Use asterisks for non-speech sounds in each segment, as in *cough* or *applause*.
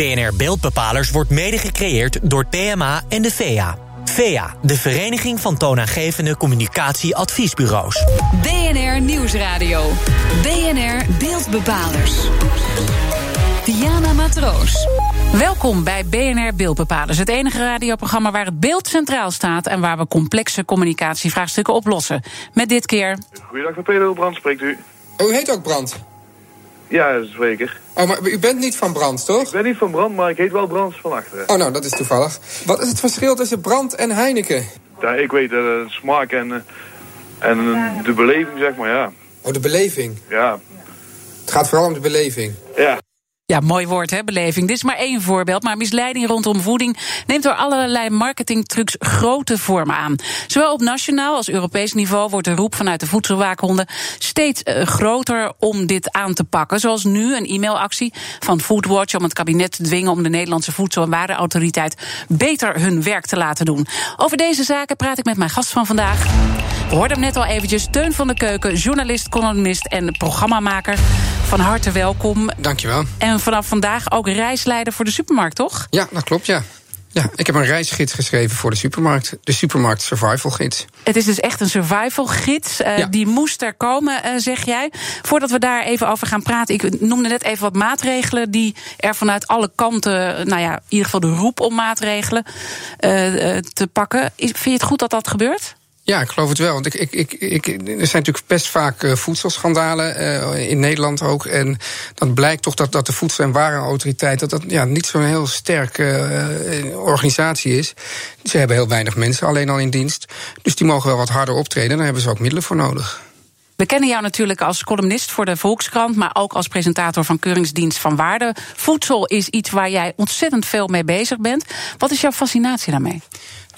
BNR Beeldbepalers wordt mede gecreëerd door PMA en de VEA. VEA, de Vereniging van Toonaangevende Communicatieadviesbureaus. BNR Nieuwsradio. BNR Beeldbepalers. Diana Matroos. Welkom bij BNR Beeldbepalers, het enige radioprogramma waar het beeld centraal staat en waar we complexe communicatievraagstukken oplossen. Met dit keer. Goedendag, met Pedro Brand spreekt u. Oh, u heet ook Brand? Ja, zeker. Oh, maar u bent niet van Brand, toch? Ik ben niet van Brand, maar ik heet wel Brands van achteren. Oh, nou, dat is toevallig. Wat is het verschil tussen Brand en Heineken? Ja, ik weet de smaak en, eh, en eh, de beleving, zeg maar, ja. Oh, de beleving. Ja. Het gaat vooral om de beleving. Ja. Ja, mooi woord, hè, beleving. Dit is maar één voorbeeld, maar misleiding rondom voeding neemt door allerlei marketingtrucs grote vormen aan. Zowel op nationaal als Europees niveau wordt de roep vanuit de voedselwaakhonden steeds uh, groter om dit aan te pakken. Zoals nu een e-mailactie van Foodwatch om het kabinet te dwingen om de Nederlandse Voedsel- en Warenautoriteit beter hun werk te laten doen. Over deze zaken praat ik met mijn gast van vandaag. We hoorden hem net al eventjes. Teun van de Keuken, journalist, columnist en programmamaker. Van harte welkom. Dankjewel. En vanaf vandaag ook reisleider voor de supermarkt, toch? Ja, dat klopt, ja. Ja, ik heb een reisgids geschreven voor de supermarkt. De supermarkt survival gids. Het is dus echt een survival gids. Uh, ja. Die moest er komen, uh, zeg jij. Voordat we daar even over gaan praten. Ik noemde net even wat maatregelen die er vanuit alle kanten... nou ja, in ieder geval de roep om maatregelen uh, te pakken. Is, vind je het goed dat dat gebeurt? Ja, ik geloof het wel. Want ik, ik, ik, ik, er zijn natuurlijk best vaak uh, voedselschandalen uh, in Nederland ook. En dan blijkt toch dat, dat de Voedsel- en Warenautoriteit... dat dat ja, niet zo'n heel sterke uh, organisatie is. Ze hebben heel weinig mensen alleen al in dienst. Dus die mogen wel wat harder optreden. Daar hebben ze ook middelen voor nodig. We kennen jou natuurlijk als columnist voor de Volkskrant, maar ook als presentator van Keuringsdienst van Waarde. Voedsel is iets waar jij ontzettend veel mee bezig bent. Wat is jouw fascinatie daarmee?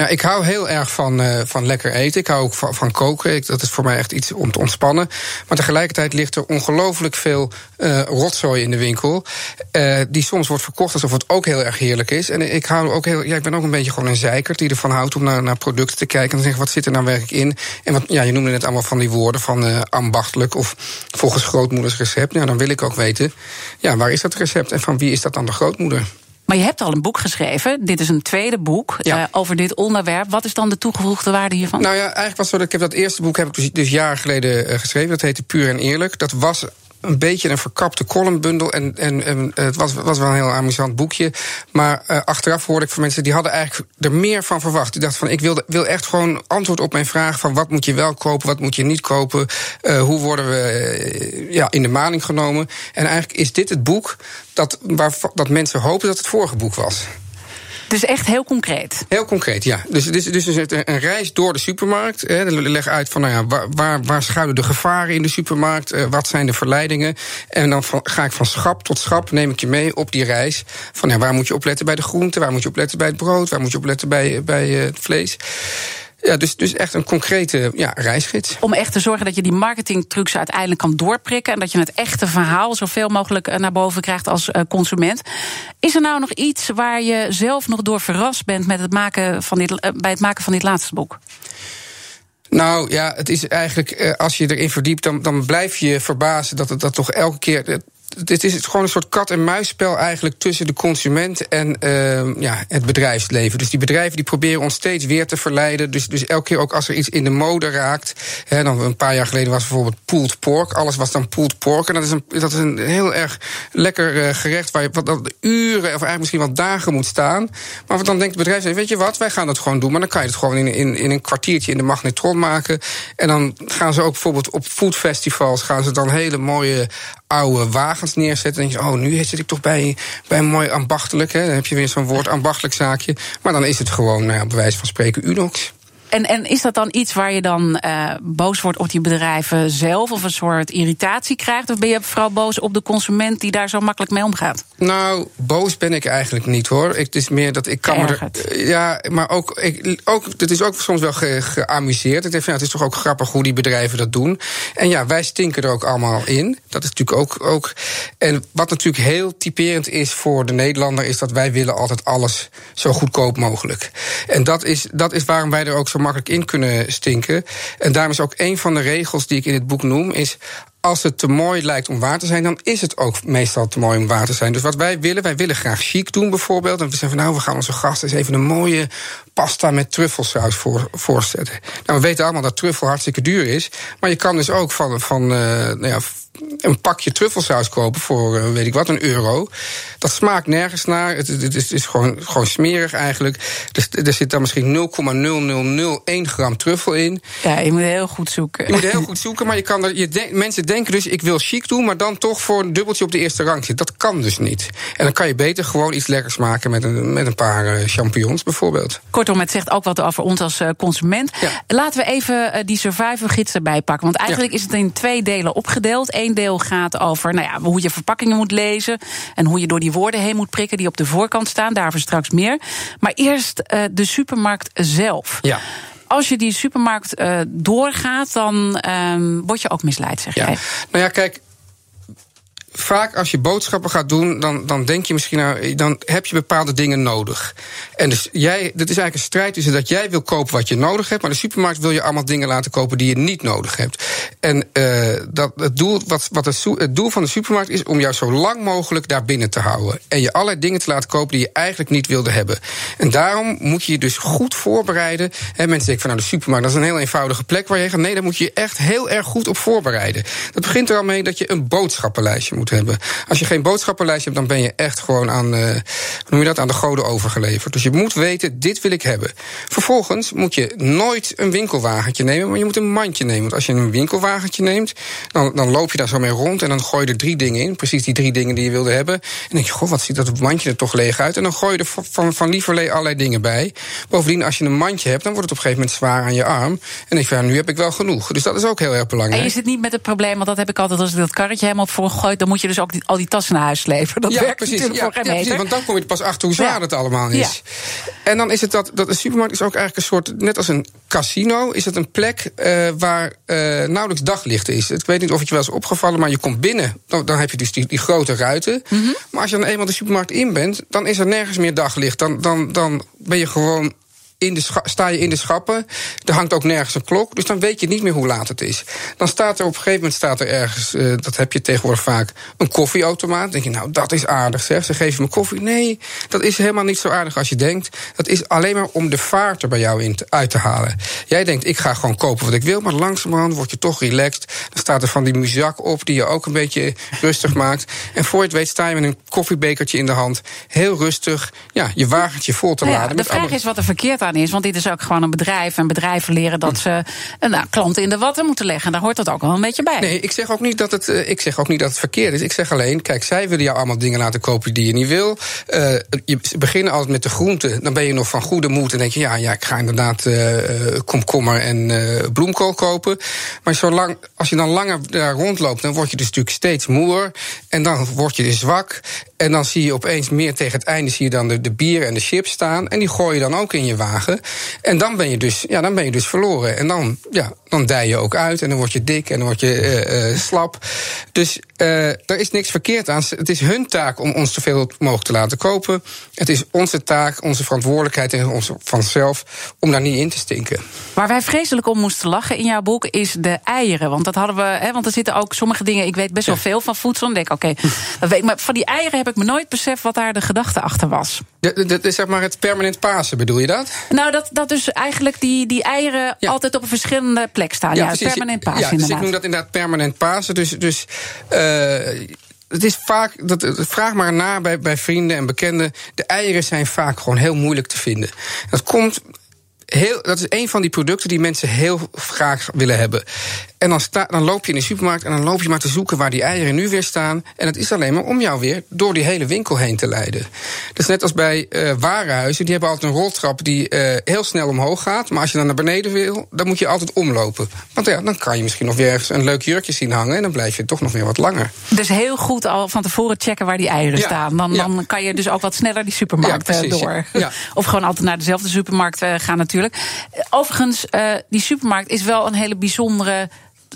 Nou, ik hou heel erg van, uh, van lekker eten. Ik hou ook van, koken. Dat is voor mij echt iets om te ontspannen. Maar tegelijkertijd ligt er ongelooflijk veel uh, rotzooi in de winkel. Uh, die soms wordt verkocht alsof het ook heel erg heerlijk is. En ik, hou ook heel, ja, ik ben ook een beetje gewoon een zeikert die ervan houdt om naar, naar producten te kijken. En te zeggen, wat zit er nou werkelijk in? En wat, ja, je noemde net allemaal van die woorden van ambachtelijk of volgens grootmoeders recept. Nou, dan wil ik ook weten, ja, waar is dat recept en van wie is dat dan de grootmoeder? Maar je hebt al een boek geschreven. Dit is een tweede boek ja. uh, over dit onderwerp. Wat is dan de toegevoegde waarde hiervan? Nou ja, eigenlijk was het zo dat ik heb dat eerste boek heb ik dus, dus jaren geleden uh, geschreven. Dat heette Puur en Eerlijk. Dat was een beetje een verkapte columnbundel. En, en, en het was, was wel een heel amusant boekje. Maar uh, achteraf hoorde ik van mensen die hadden eigenlijk er meer van verwacht. Die dachten van ik wil, wil echt gewoon antwoord op mijn vraag van wat moet je wel kopen, wat moet je niet kopen. Uh, hoe worden we ja, in de maling genomen. En eigenlijk is dit het boek dat, waar, dat mensen hopen dat het vorige boek was. Dus echt heel concreet. Heel concreet, ja. Dus, dus, dus een reis door de supermarkt. Hè, leg uit van nou ja, waar, waar, waar schuilen de gevaren in de supermarkt? Uh, wat zijn de verleidingen? En dan ga ik van schap tot schap, neem ik je mee op die reis. Van ja, waar moet je opletten bij de groenten? Waar moet je opletten bij het brood? Waar moet je opletten bij, bij uh, het vlees? Ja, dus, dus echt een concrete ja, reisgids. Om echt te zorgen dat je die marketingtrucs uiteindelijk kan doorprikken. En dat je het echte verhaal zoveel mogelijk naar boven krijgt als consument. Is er nou nog iets waar je zelf nog door verrast bent met het maken van dit, bij het maken van dit laatste boek? Nou ja, het is eigenlijk, als je erin verdiept, dan, dan blijf je verbazen dat het dat toch elke keer het is gewoon een soort kat-en-muisspel eigenlijk tussen de consument en uh, ja, het bedrijfsleven. Dus die bedrijven die proberen ons steeds weer te verleiden. Dus, dus elke keer ook als er iets in de mode raakt. Hè, dan een paar jaar geleden was bijvoorbeeld pulled pork. Alles was dan pulled pork. En dat is een, dat is een heel erg lekker uh, gerecht waar je wat dat uren of eigenlijk misschien wel dagen moet staan. Maar dan denkt het bedrijf, weet je wat, wij gaan dat gewoon doen. Maar dan kan je het gewoon in, in, in een kwartiertje in de magnetron maken. En dan gaan ze ook bijvoorbeeld op foodfestivals gaan ze dan hele mooie oude wagens neerzetten. En denk je, oh, nu zit ik toch bij, bij een mooi ambachtelijk. Hè? Dan heb je weer zo'n woord ambachtelijk zaakje. Maar dan is het gewoon, nou ja, bij wijze van spreken, Unox. En, en is dat dan iets waar je dan uh, boos wordt op die bedrijven zelf of een soort irritatie krijgt? Of ben je vooral boos op de consument die daar zo makkelijk mee omgaat? Nou, boos ben ik eigenlijk niet hoor. Ik, het is meer dat ik kan me er, Ja, maar ook, ik, ook. Het is ook soms wel ge, geamuseerd. Ik denk van ja, het is toch ook grappig hoe die bedrijven dat doen. En ja, wij stinken er ook allemaal in. Dat is natuurlijk ook. ook en wat natuurlijk heel typerend is voor de Nederlander, is dat wij willen altijd alles zo goedkoop mogelijk. En dat is, dat is waarom wij er ook zo makkelijk in kunnen stinken. En daarom is ook een van de regels die ik in het boek noem, is als het te mooi lijkt om waar te zijn, dan is het ook meestal te mooi om waar te zijn. Dus wat wij willen, wij willen graag chic doen bijvoorbeeld. En we zeggen van nou, we gaan onze gasten eens even een mooie pasta met truffelsaus voor, voorzetten. Nou, we weten allemaal dat truffel hartstikke duur is. Maar je kan dus ook van, van uh, nou ja, een pakje truffelsaus kopen voor, uh, weet ik wat, een euro. Dat smaakt nergens naar. Het, het, is, is, gewoon, gewoon smerig eigenlijk. Dus, er zit dan misschien 0,0001 gram truffel in. Ja, je moet heel goed zoeken. Je moet heel *laughs* goed zoeken, maar je kan er, je mensen denken dus... ik wil chic doen, maar dan toch voor een dubbeltje op de eerste rang zitten. Dat kan dus niet. En dan kan je beter gewoon iets lekkers maken met een, met een paar uh, champignons bijvoorbeeld. Kortom, het zegt ook wat over ons als uh, consument. Ja. Laten we even die survival gids erbij pakken. Want eigenlijk ja. is het in twee delen opgedeeld. Eén deel gaat over nou ja, hoe je verpakkingen moet lezen... en hoe je door die woorden heen moet prikken die op de voorkant staan. Daarvoor straks meer. Maar eerst uh, de supermarkt zelf. Ja als je die supermarkt uh, doorgaat, dan uh, word je ook misleid, zeg ja. jij. Nou ja, kijk. Vaak als je boodschappen gaat doen, dan, dan denk je misschien, nou, dan heb je bepaalde dingen nodig. En dus jij, dit is eigenlijk een strijd tussen dat jij wil kopen wat je nodig hebt, maar de supermarkt wil je allemaal dingen laten kopen die je niet nodig hebt. En uh, dat, het, doel, wat, wat het, doel van de supermarkt is om jou zo lang mogelijk daar binnen te houden. En je allerlei dingen te laten kopen die je eigenlijk niet wilde hebben. En daarom moet je je dus goed voorbereiden. He, mensen denken van nou, de supermarkt dat is een heel eenvoudige plek waar je gaat. Nee, daar moet je je echt heel erg goed op voorbereiden. Dat begint er al mee dat je een boodschappenlijstje moet hebben. Als je geen boodschappenlijstje hebt, dan ben je echt gewoon aan, uh, hoe noem je dat, aan de goden overgeleverd. Dus je moet weten, dit wil ik hebben. Vervolgens moet je nooit een winkelwagentje nemen, maar je moet een mandje nemen. Want als je een winkelwagentje neemt, dan, dan loop je daar zo mee rond en dan gooi je er drie dingen in. Precies die drie dingen die je wilde hebben. En denk je, goh, wat ziet dat mandje er toch leeg uit? En dan gooi je er van, van allerlei dingen bij. Bovendien, als je een mandje hebt, dan wordt het op een gegeven moment zwaar aan je arm. En denk je, ja, nu heb ik wel genoeg. Dus dat is ook heel erg belangrijk. En je zit niet met het probleem, want dat heb ik altijd als ik dat karretje helemaal voor dan moet je dus ook die, al die tassen naar huis slepen. Dat ja, werkt precies. natuurlijk Ja, voor geen ja, precies, want dan kom je pas achter hoe zwaar het allemaal is. En dan is het dat, dat een supermarkt is ook eigenlijk een soort, net als een casino, is het een plek uh, waar uh, nauwelijks daglicht is. Ik weet niet of het je wel is opgevallen, maar je komt binnen, dan, dan heb je dus die, die grote ruiten. Mhm. Maar als je dan eenmaal de supermarkt in bent, dan is er nergens meer daglicht. Dan, dan, dan ben je gewoon in de sta je in de schappen. Er hangt ook nergens een klok. Dus dan weet je niet meer hoe laat het is. Dan staat er op een gegeven moment staat er ergens, uh, dat heb je tegenwoordig vaak, een koffieautomaat. Dan denk je, nou, dat is aardig zeg. Ze geven me koffie. Nee, dat is helemaal niet zo aardig als je denkt. Dat is alleen maar om de vaart er bij jou in te, uit te halen. Jij denkt, ik ga gewoon kopen wat ik wil. Maar langzamerhand word je toch relaxed. Dan staat er van die muzak op die je ook een beetje rustig maakt. En voor je het weet sta je met een koffiebekertje in de hand. Heel rustig, ja, je wagentje vol te Nou laden. ja, de met vraag is wat er verkeerd aan is. Want dit is ook gewoon een bedrijf. En bedrijven leren dat ze eh, nou, klanten in de watten moeten leggen. En daar hoort dat ook wel een beetje bij. Nee, ik zeg ook niet dat het, uh, ik zeg ook niet dat het verkeerd is. Ik zeg alleen, kijk, zij willen jou allemaal dingen laten kopen die je niet wil. Uh, je beginnen altijd met de groenten. Dan ben je nog van goede moed. En denk je, ja, ja ik ga inderdaad uh, komkommer en bloemkool kopen. Maar zolang, als je dan langer daar rondloopt, dan word je dus natuurlijk steeds moer. En dan word je dus zwak. En dan zie je opeens meer tegen het einde zie je dan de, de bieren en de chips staan. En die gooi je dan ook in je wagen. En dan ben je dus, ja, dan ben je dus verloren. En dan, ja, dan dij je ook uit. En dan word je dik en dan word je uh, uh, slap. Dus uh, er is niks verkeerd aan. Het is hun taak om ons zoveel mogelijk te laten kopen. Het is onze taak, onze verantwoordelijkheid en onze vanzelf om daar niet in te stinken. Waar wij vreselijk om moesten lachen in jouw boek is de eieren. Want dat hadden we, hè, want er zitten ook sommige dingen. Ik weet best wel veel van voedsel. En denk, oké, okay. Maar van die eieren heb ik me nooit beseft wat daar de gedachte achter was. Dat is zeg maar het permanent pasen, bedoel je dat? Nou, dat, dat dus eigenlijk die, die eieren ja. altijd op een verschillende plek staan. Ja, ja permanent. Ja, dus ik noem dat inderdaad permanent pasen. Dus. dus uh, het is vaak, dat, vraag maar na bij, bij vrienden en bekenden. De eieren zijn vaak gewoon heel moeilijk te vinden. Dat komt Heel, dat is een van die producten die mensen heel graag willen hebben. En dan, sta, dan loop je in de supermarkt en dan loop je maar te zoeken waar die eieren nu weer staan. En het is alleen maar om jou weer door die hele winkel heen te leiden. Dat is net als bij uh, warenhuizen. Die hebben altijd een roltrap die uh, heel snel omhoog gaat. Maar als je dan naar beneden wil, dan moet je altijd omlopen. Want ja, dan kan je misschien nog weer ergens een leuk jurkje zien hangen. En dan blijf je toch nog weer wat langer. Dus heel goed al van tevoren checken waar die eieren ja, staan. Dan, ja. dan kan je dus ook wat sneller die supermarkt ja, precies, door. *laughs* Of gewoon altijd naar dezelfde supermarkt gaan natuurlijk. Overigens, uh, die supermarkt is wel een hele bijzondere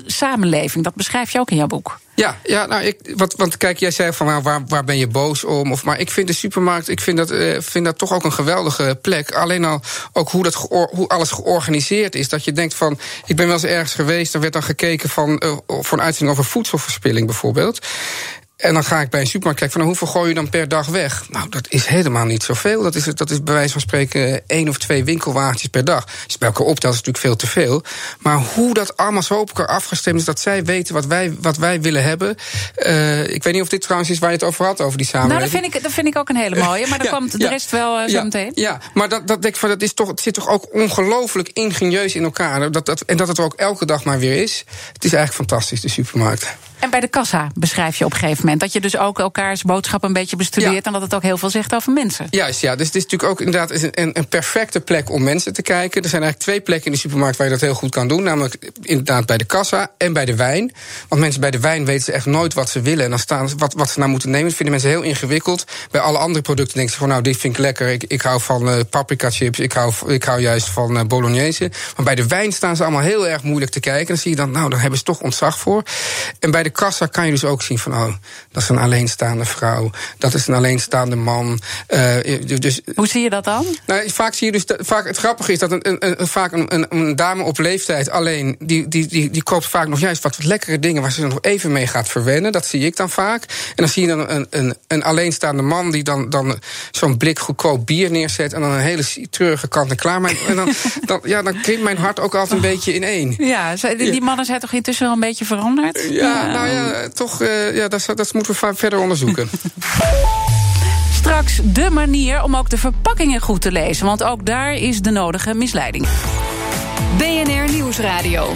samenleving. Dat beschrijf je ook in jouw boek. Ja, ja nou, ik, wat, want kijk, jij zei van waar, waar ben je boos om? Of, maar ik vind de supermarkt, ik vind dat, uh, vind dat toch ook een geweldige plek. Alleen al ook hoe, dat hoe alles georganiseerd is. Dat je denkt van, ik ben wel eens ergens geweest, er werd dan gekeken van, uh, voor een uitzending over voedselverspilling bijvoorbeeld. En dan ga ik bij een supermarkt kijken van nou, hoeveel gooi je dan per dag weg? Nou, dat is helemaal niet zoveel. Dat is, dat is bij wijze van spreken één of twee winkelwagentjes per dag. Als je bij elkaar optelt, is natuurlijk veel te veel. Maar hoe dat allemaal zo op elkaar afgestemd is, dat zij weten wat wij, wat wij willen hebben. Uh, ik weet niet of dit trouwens is waar je het over had, over die samenleving. Nou, dat vind ik, dat vind ik ook een hele mooie. Maar *laughs* dan komt de rest wel uh, zo ja, meteen. Ja, maar dat, dat denk ik van, dat is toch, het zit toch ook ongelooflijk ingenieus in elkaar. Dat, dat, en dat het er ook elke dag maar weer is. Het is eigenlijk fantastisch, de supermarkt. En bij de kassa beschrijf je op een gegeven moment dat je dus ook elkaars boodschap een beetje bestudeert ja. en dat het ook heel veel zegt over mensen. Juist, ja. Dus het is natuurlijk ook inderdaad een, een, perfecte plek om mensen te kijken. Er zijn eigenlijk twee plekken in de supermarkt waar je dat heel goed kan doen. Namelijk inderdaad bij de kassa en bij de wijn. Want mensen bij de wijn weten ze echt nooit wat ze willen. En dan staan wat, wat ze nou moeten nemen. Dat vinden mensen heel ingewikkeld. Bij alle andere producten denken ze van nou, dit vind ik lekker. Ik, ik hou van uh, paprika chips. Ik hou, ik hou juist van uh, bolognese. Maar bij de wijn staan ze allemaal heel erg moeilijk te kijken. En dan zie je dan, nou, daar hebben ze toch ontzag voor. En bij de kassa kan je dus ook zien van oh, dat is een alleenstaande vrouw. Dat is een alleenstaande man. Uh, dus, Hoe zie je dat dan? Nou, vaak zie je dus. Vaak, het grappige is dat een, een, een vaak een, een, dame op leeftijd alleen. Die, die, die, die koopt vaak nog juist wat, wat lekkere dingen waar ze nog even mee gaat verwennen. Dat zie ik dan vaak. En dan zie je dan een, een, een alleenstaande man die dan, dan zo'n blik goedkoop bier neerzet. En dan een hele treurige kant en klaar. Maar, en dan, dan, ja, dan krimpt mijn hart ook altijd een beetje in één. Ja, die mannen zijn toch intussen wel een beetje veranderd? Ja, nou ja, toch. Uh, ja, dat, dat moeten we verder onderzoeken. *laughs* Straks de manier om ook de verpakkingen goed te lezen, want ook daar is de nodige misleiding. BNR Nieuwsradio.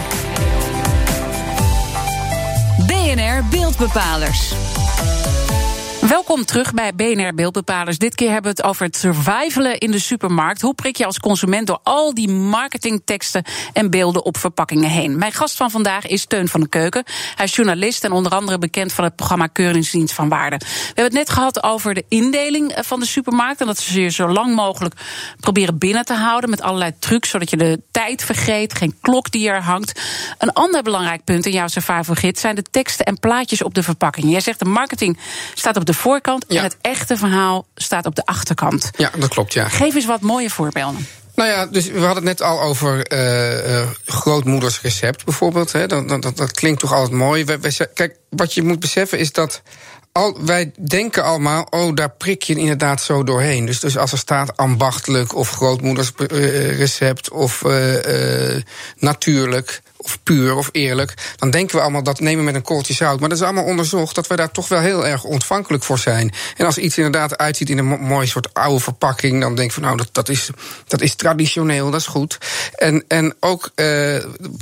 BNR Beeldbepalers. Welkom terug bij BNR Beeldbepalers. Dit keer hebben we het over het survivalen in de supermarkt. Hoe prik je als consument door al die marketingteksten en beelden op verpakkingen heen? Mijn gast van vandaag is Teun van de Keuken. Hij is journalist en onder andere bekend van het programma Keuringsdienst van Waarde. We hebben het net gehad over de indeling van de supermarkt. En dat ze je zo lang mogelijk proberen binnen te houden met allerlei trucs, zodat je de tijd vergeet, geen klok die er hangt. Een ander belangrijk punt in jouw survival gids zijn de teksten en plaatjes op de verpakking. Jij zegt de marketing staat op de voorkant en het echte verhaal staat op de achterkant. Ja, dat klopt, ja. Geef eens wat mooie voorbeelden. Nou ja, dus we hadden het net al over uh, grootmoeders recept bijvoorbeeld. Hè. Dat, dat, dat, klinkt toch altijd mooi. kijk, wat je moet beseffen is dat al, wij denken allemaal, oh, daar prik je inderdaad zo doorheen. Dus, dus als er staat ambachtelijk of grootmoeders recept of uh, natuurlijk of puur of eerlijk, dan denken we allemaal dat nemen we met een kooltje zout. Maar dat is allemaal onderzocht dat we daar toch wel heel erg ontvankelijk voor zijn. En als iets inderdaad uitziet in een mooi soort oude verpakking, dan denk ik van nou, dat, dat, is, dat is traditioneel, dat is goed. En, en ook uh,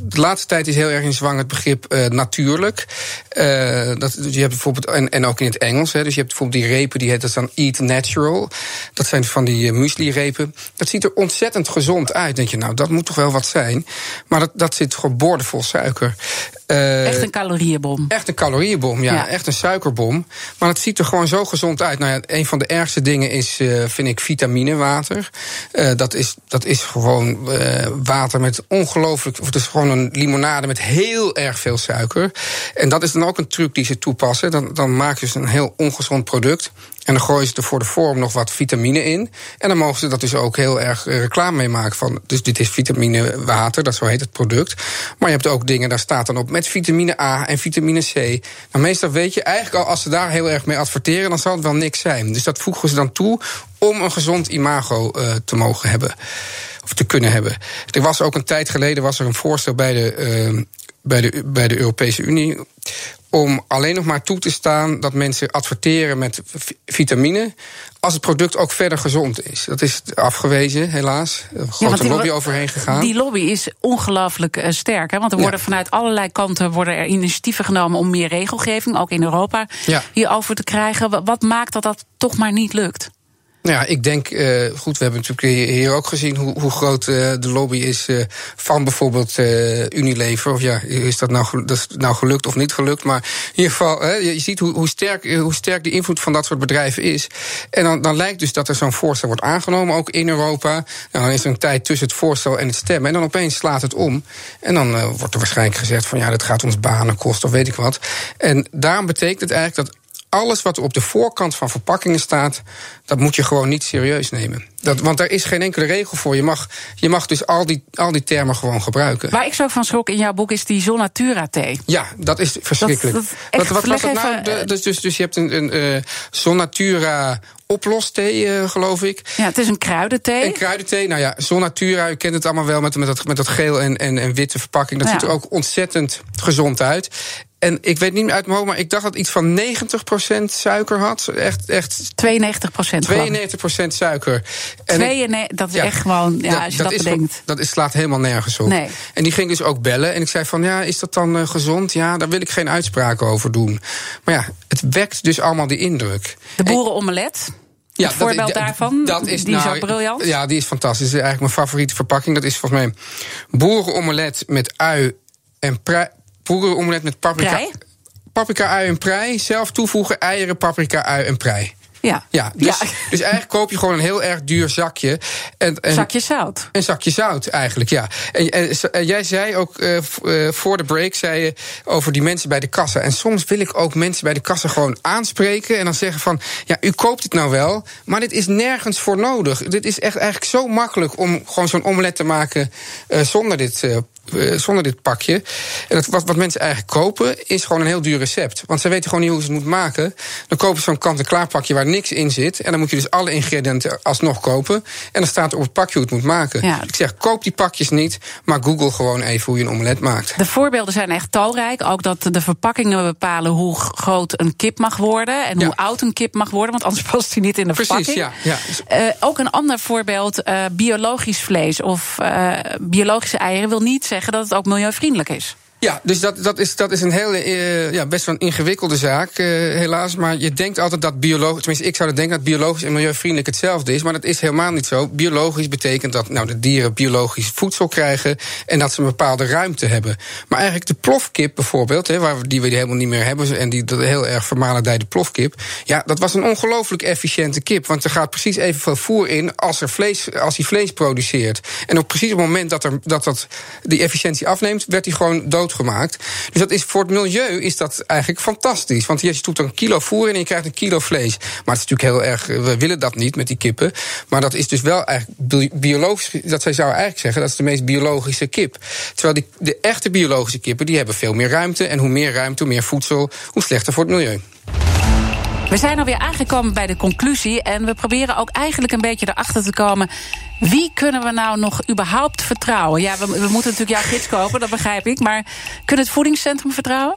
de laatste tijd is heel erg in zwang het begrip uh, natuurlijk. Uh, dat, dus je hebt bijvoorbeeld, en, en ook in het Engels, hè, dus je hebt bijvoorbeeld die repen, die heet dan Eat Natural. Dat zijn van die muesli-repen. Dat ziet er ontzettend gezond uit. Denk je, nou, dat moet toch wel wat zijn. Maar dat, dat zit gewoon vol suiker. Uh, echt een calorieënbom. Echt een calorieënbom, ja, Echt een suikerbom. Maar het ziet er gewoon zo gezond uit. Nou ja, een van de ergste dingen is, uh, vind ik, vitaminewater. Uh, dat, is, dat is gewoon water met ongelooflijk... Of het is gewoon een limonade met heel erg veel suiker. En dat is dan ook een truc die ze toepassen. Dan, dan maak je dus een heel ongezond product. En dan gooien ze er voor de vorm nog wat vitamine in. En dan mogen ze dat dus ook heel erg reclame mee maken. Van, dus dit is vitamine water, dat zo heet het product. Maar je hebt ook dingen, daar staat dan op met vitamine A en vitamine C. Nou, meestal weet je eigenlijk al, als ze daar heel erg mee adverteren, dan zal het wel niks zijn. Dus dat voegen ze dan toe om een gezond imago uh, te mogen hebben. Of te kunnen hebben. Er was ook een tijd geleden was er een voorstel bij de, uh, bij de, bij de Europese Unie om alleen nog maar toe te staan dat mensen adverteren met vitamine. als het product ook verder gezond is. Dat is afgewezen, helaas. Er is een grote lobby overheen gegaan. Die lobby is ongelooflijk uh, sterk. Hè? Want er worden vanuit allerlei kanten worden er initiatieven genomen om meer regelgeving, ook in Europa, ja. hierover te krijgen. Wat maakt dat dat toch maar niet lukt? Nou ja, ik denk, uh, goed, we hebben natuurlijk hier ook gezien hoe, hoe groot uh, de lobby is uh, van bijvoorbeeld Unilever. Of ja, is dat nou, dat nou gelukt of niet gelukt? Maar in ieder geval, je ziet hoe, hoe, sterk, hoe sterk de invloed van dat soort bedrijven is. En dan, dan lijkt dus dat er zo'n voorstel wordt aangenomen, ook in Europa. Nou, dan is er een tijd tussen het voorstel en het stemmen. En dan opeens slaat het om. En dan wordt er waarschijnlijk gezegd van ja, dat gaat ons banen kosten of weet ik wat. En daarom betekent het eigenlijk dat alles wat op de voorkant van verpakkingen staat, dat moet je gewoon niet serieus nemen. Dat, want er is geen enkele regel voor. Je mag, je mag dus al die, al die termen gewoon gebruiken. Waar ik zo van schrok in jouw boek is die Zonatura thee. Ja, dat is verschrikkelijk. Dat, dat wat, was dat nou? De, dus, dus, dus je hebt een, een uh, Zonatura oplossthee, uh, geloof ik. Ja, het is een kruidenthee. Een kruidenthee. Nou ja, Zonatura, u kent het allemaal wel met, met, dat, met dat geel en, en, en witte verpakking. Dat ziet er ook ontzettend gezond uit. En ik weet niet meer uit mijn hoofd, maar ik dacht dat iets van 90% suiker had. Echt, echt 92%. 92% suiker. En dat is echt gewoon, ja, als je dat, dat bedenkt. dat is, slaat helemaal nergens op. Nee. En die ging dus ook bellen. En ik zei van, ja, is dat dan uh, gezond? Ja, daar wil ik geen uitspraken over doen. Maar ja, het wekt dus allemaal die indruk. De boerenomelet? Ja, het voorbeeld dat, daarvan, dat is, die nou, is ook briljant. Ja, die is fantastisch. Dat is eigenlijk mijn favoriete verpakking. Dat is volgens mij boerenomelet met ui en prei boerenomelet met paprika. Prei? Paprika, ui en prei. Zelf toevoegen eieren, paprika, ui en prei. Ja. ja, dus, *laughs* dus eigenlijk koop je gewoon een heel erg duur zakje. En, en, zakje zout. Een zakje zout, eigenlijk, ja. En, en, jij zei ook uh, voor de break zei je over die mensen bij de kassa. En soms wil ik ook mensen bij de kassa gewoon aanspreken. En dan zeggen van: ja, u koopt het nou wel, maar dit is nergens voor nodig. Dit is echt eigenlijk zo makkelijk om gewoon zo'n omelet te maken uh, zonder dit uh, eh, zonder dit pakje. En dat, wat, wat mensen eigenlijk kopen, is gewoon een heel duur recept. Want ze weten gewoon niet hoe ze het moeten maken. Dan kopen ze zo'n kant-en-klaar pakje waar niks in zit. En dan moet je dus alle ingrediënten alsnog kopen. En dan staat er op het pakje hoe het moet maken. Ja. ik zeg, koop die pakjes niet, maar google gewoon even hoe je een omelet maakt. De voorbeelden zijn echt talrijk. Ook dat de verpakkingen bepalen hoe groot een kip mag worden. En hoe oud een kip mag worden, want anders *laughs* past hij niet in de Precies, verpakking. Ja, ja. Uh, ook een ander voorbeeld, uh, biologisch vlees of uh, biologische eieren wil niet zeggen dat het ook milieuvriendelijk is. Ja, dus dat, dat, is, dat is een hele, uh, ja, best wel een ingewikkelde zaak, uh, helaas. Maar je denkt altijd dat biologisch, tenminste, ik zou denken dat biologisch en milieuvriendelijk hetzelfde is. Maar dat is helemaal niet zo. Biologisch betekent dat nou, de dieren biologisch voedsel krijgen en dat ze een bepaalde ruimte hebben. Maar eigenlijk de plofkip bijvoorbeeld, hè, waar we, die we helemaal niet meer hebben en die dat heel erg vermalendijde plofkip. Ja, dat was een ongelooflijk efficiënte kip. Want er gaat precies evenveel voer in als, er vlees, als hij vlees produceert. En op precies het moment dat, er, dat, dat die efficiëntie afneemt, werd hij gewoon dood gemaakt. Dus dat is, voor het milieu is dat eigenlijk fantastisch. Want je stopt een kilo voer in en je krijgt een kilo vlees. Maar het is natuurlijk heel erg, we willen dat niet met die kippen. Maar dat is dus wel eigenlijk biologisch, dat zij zou eigenlijk zeggen, dat is de meest biologische kip. Terwijl die, de echte biologische kippen, die hebben veel meer ruimte. En hoe meer ruimte, hoe meer voedsel, hoe slechter voor het milieu. We zijn alweer aangekomen bij de conclusie. En we proberen ook eigenlijk een beetje erachter te komen. Wie kunnen we nou nog überhaupt vertrouwen? Ja, we, moeten natuurlijk jouw gids kopen, dat begrijp ik. Maar kunnen het voedingscentrum vertrouwen?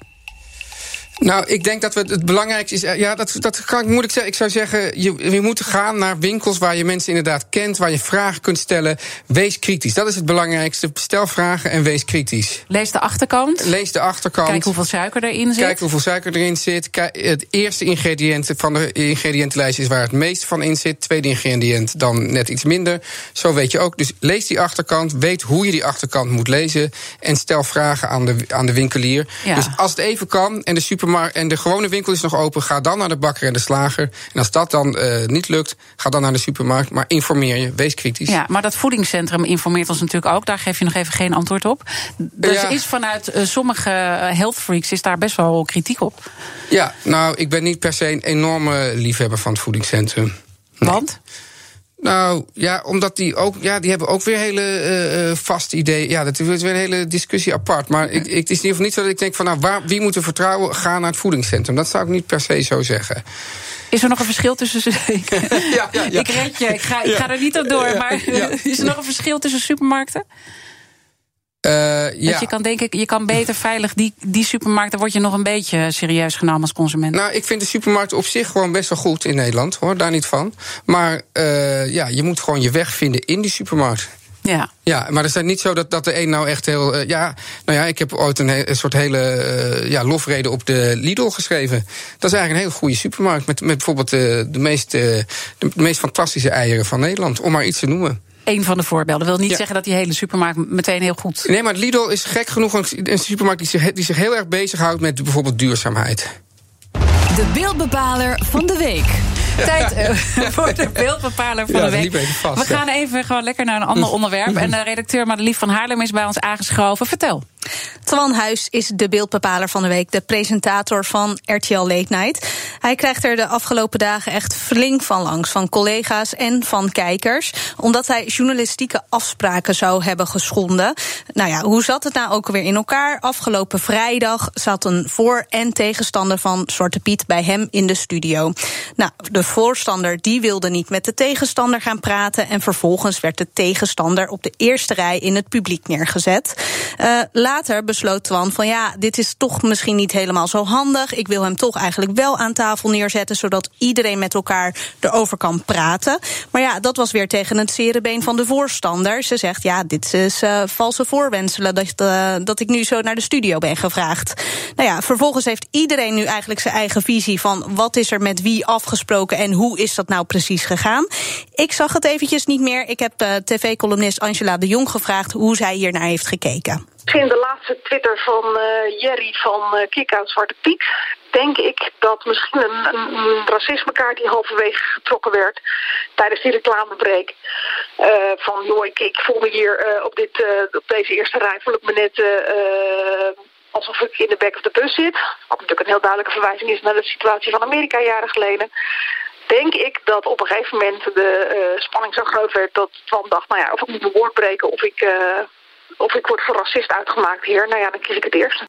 Nou, ik denk dat we het belangrijkste is. Ja, dat, dat kan ik moeilijk zeggen. Ik zou zeggen, je, je moet gaan naar winkels waar je mensen inderdaad kent, waar je vragen kunt stellen. Wees kritisch. Dat is het belangrijkste. Stel vragen en wees kritisch. Lees de achterkant. Lees de achterkant. Kijk hoeveel suiker erin zit. Kijk hoeveel suiker erin zit. Kijk, het eerste ingrediënt van de ingrediëntenlijst is waar het meeste van in zit. Tweede ingrediënt dan net iets minder. Zo weet je ook. Dus lees die achterkant. Weet hoe je die achterkant moet lezen. En stel vragen aan de, aan de winkelier. Ja. Dus als het even kan en de supermarkt en de gewone winkel is nog open, ga dan naar de bakker en de slager. En als dat dan uh, niet lukt, ga dan naar de supermarkt. Maar informeer je, wees kritisch. Ja, maar dat voedingscentrum informeert ons natuurlijk ook. Daar geef je nog even geen antwoord op. Dus ja. is vanuit uh, sommige health freaks is daar best wel kritiek op. Ja, nou, ik ben niet per se een enorme liefhebber van het voedingscentrum. Nee. Want? Nou ja, omdat die ook, ja, die hebben ook weer hele uh, vaste ideeën. Ja, dat is weer een hele discussie apart. Maar ik, ik, het is in ieder geval niet zo dat ik denk van, nou, waar, wie moet er vertrouwen? Ga naar het voedingscentrum. Dat zou ik niet per se zo zeggen. Is er nog een verschil tussen. *laughs* ik, ja, ja, ja. ik red je, ik ga, ik ga er niet op door. Maar *laughs* is er nog een verschil tussen supermarkten? Uh, ja. Je kan denken, je kan beter veilig die, die supermarkt, daar word je nog een beetje serieus genomen als consument. Nou, ik vind de supermarkt op zich gewoon best wel goed in Nederland, hoor, daar niet van. Maar uh, ja, je moet gewoon je weg vinden in die supermarkt. Ja. Ja, maar het is niet zo dat, dat de een nou echt heel. Uh, ja, nou ja, ik heb ooit een, een soort hele uh, ja, lofrede op de Lidl geschreven. Dat is eigenlijk een hele goede supermarkt. Met, met bijvoorbeeld de, de, meest, de meest fantastische eieren van Nederland, om maar iets te noemen. Een van de voorbeelden. wil niet ja. zeggen dat die hele supermarkt meteen heel goed. Nee, maar Lidl is gek genoeg een, supermarkt die zich, die zich heel erg bezighoudt met bijvoorbeeld duurzaamheid. De beeldbepaler van de week. Tijd uh, *laughs* voor de beeldbepaler van ja, de week. Vast, We gaan even gewoon lekker naar een ander onderwerp. En de redacteur Madelief van Haarlem is bij ons aangeschoven. Vertel. Twan Huis is de beeldbepaler van de week, de presentator van RTL Late Night. Hij krijgt er de afgelopen dagen echt flink van langs, van collega's en van kijkers, omdat hij journalistieke afspraken zou hebben geschonden. Nou ja, hoe zat het nou ook weer in elkaar? Afgelopen vrijdag zat een voor- en tegenstander van Zwarte Piet bij hem in de studio. Nou, de voorstander die wilde niet met de tegenstander gaan praten en vervolgens werd de tegenstander op de eerste rij in het publiek neergezet. Uh, later besloot Twan van ja, dit is toch misschien niet helemaal zo handig. Ik wil hem toch eigenlijk wel aan tafel neerzetten, zodat iedereen met elkaar erover kan praten. Maar ja, dat was weer tegen het zere been van de voorstander. Ze zegt ja, dit is uh, valse voorwenselen dat, uh, dat ik nu zo naar de studio ben gevraagd. Nou ja, vervolgens heeft iedereen nu eigenlijk zijn eigen visie van wat is er met wie afgesproken en hoe is dat nou precies gegaan. Ik zag het eventjes niet meer. Ik heb uh, tv-columnist Angela de Jong gevraagd hoe zij hier naar heeft gekeken. Misschien de laatste Twitter van uh, Jerry van uh, Kick-Out Zwarte Piet. Denk ik dat misschien een, racismekaart die halverwege getrokken werd tijdens die reclamebreak. Uh, van joh, ik, ik voel me hier op, dit, op deze eerste rij voel ik me net alsof ik in de back of the bus zit. Wat natuurlijk een heel duidelijke verwijzing is naar de situatie van Amerika jaren geleden denk ik dat op een gegeven moment de spanning zo groot werd dat Twan dacht, nou ja, of ik moet mijn woord breken of ik, of ik word voor racist uitgemaakt hier. Nou ja, dan kies ik het eerste.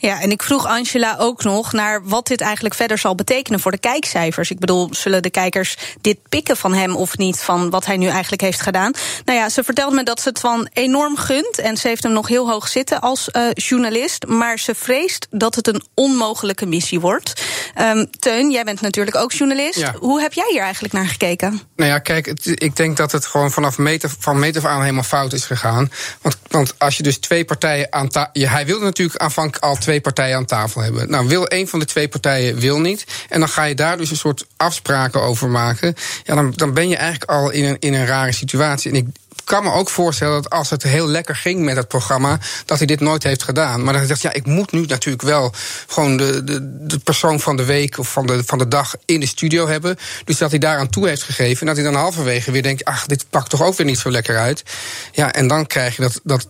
Ja, en ik vroeg Angela ook nog naar wat dit eigenlijk verder zal betekenen voor de kijkcijfers. Ik bedoel, zullen de kijkers dit pikken van hem of niet, van wat hij nu eigenlijk heeft gedaan? Nou ja, ze vertelde me dat ze het van enorm gunt en ze heeft hem nog heel hoog zitten als uh, journalist, maar ze vreest dat het een onmogelijke missie wordt. Um, Teun, jij bent natuurlijk ook journalist. Ja. Hoe heb jij hier eigenlijk naar gekeken? Nou ja, kijk, het, ik denk dat het gewoon vanaf meter, van meter af aan helemaal fout is gegaan. Want, want als je dus twee partijen aan tafel. Hij wilde natuurlijk aanvankelijk al twee partijen aan tafel hebben. Nou, wil een van de twee partijen wil niet. En dan ga je daar dus een soort afspraken over maken. Ja, dan, dan ben je eigenlijk al in een, in een rare situatie. En ik, kan me ook voorstellen dat als het heel lekker ging met het programma, dat hij dit nooit heeft gedaan. Maar dat hij zegt, ja, ik moet nu natuurlijk wel gewoon de, de, de persoon van de week of van de, van de dag in de studio hebben. Dus dat hij daaraan toe heeft gegeven. En dat hij dan halverwege weer denkt, ach, dit pakt toch ook weer niet zo lekker uit. Ja, en dan krijg je dat, dat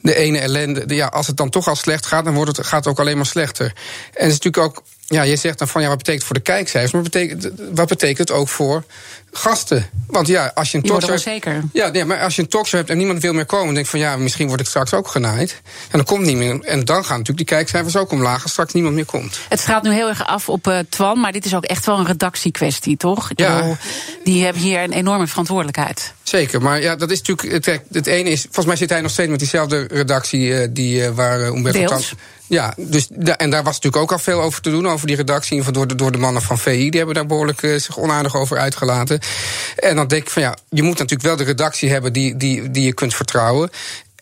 de ene ellende, ja, als het dan toch al slecht gaat, dan wordt het, gaat het ook alleen maar slechter. En het is natuurlijk ook ja, je zegt dan van ja, wat betekent het voor de kijkcijfers? Maar betekent, wat betekent het ook voor gasten? Want ja, als je een talkshow. zeker. Ja, nee, maar als je een talkshow hebt en niemand wil meer komen, dan denk je van ja, misschien word ik straks ook genaaid. En dan komt niet meer. En dan gaan natuurlijk die kijkcijfers ook omlaag als straks niemand meer komt. Het gaat nu heel erg af op uh, Twan, maar dit is ook echt wel een redactiekwestie, toch? Ik ja. bedoel, die hebben hier een enorme verantwoordelijkheid. Zeker, maar ja, dat is natuurlijk. Het, het ene is, volgens mij zit hij nog steeds met diezelfde redactie uh, die, uh, waar uh, Umberto Tan. Ja, dus, en daar was natuurlijk ook al veel over te doen, over die redactie. Door de, door de mannen van VI, die hebben daar behoorlijk zich onaardig over uitgelaten. En dan denk ik van ja, je moet natuurlijk wel de redactie hebben die, die, die je kunt vertrouwen.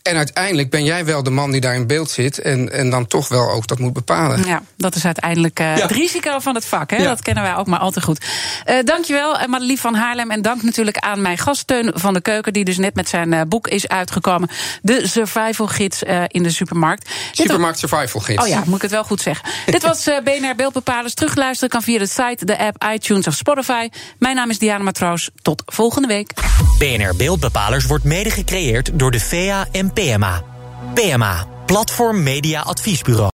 En uiteindelijk ben jij wel de man die daar in beeld zit. En, en dan toch wel ook dat moet bepalen. Ja, dat is uiteindelijk uh, ja. het risico van het vak. Hè? Ja. Dat kennen wij ook maar al te goed. Uh, dankjewel, Madelief van Haarlem. En dank natuurlijk aan mijn gaststeun van de Keuken. Die dus net met zijn uh, boek is uitgekomen. De Survival Gids in de supermarkt. Supermarkt Survival Gids. Oh ja, moet ik het wel goed zeggen. *laughs* Dit was BNR Beeldbepalers. Terugluisteren kan via de site, de app, iTunes of Spotify. Mijn naam is Diana Matroos. Tot volgende week. BNR Beeldbepalers wordt mede gecreëerd door de VEA en PMA. PMA, Platform Media Adviesbureau.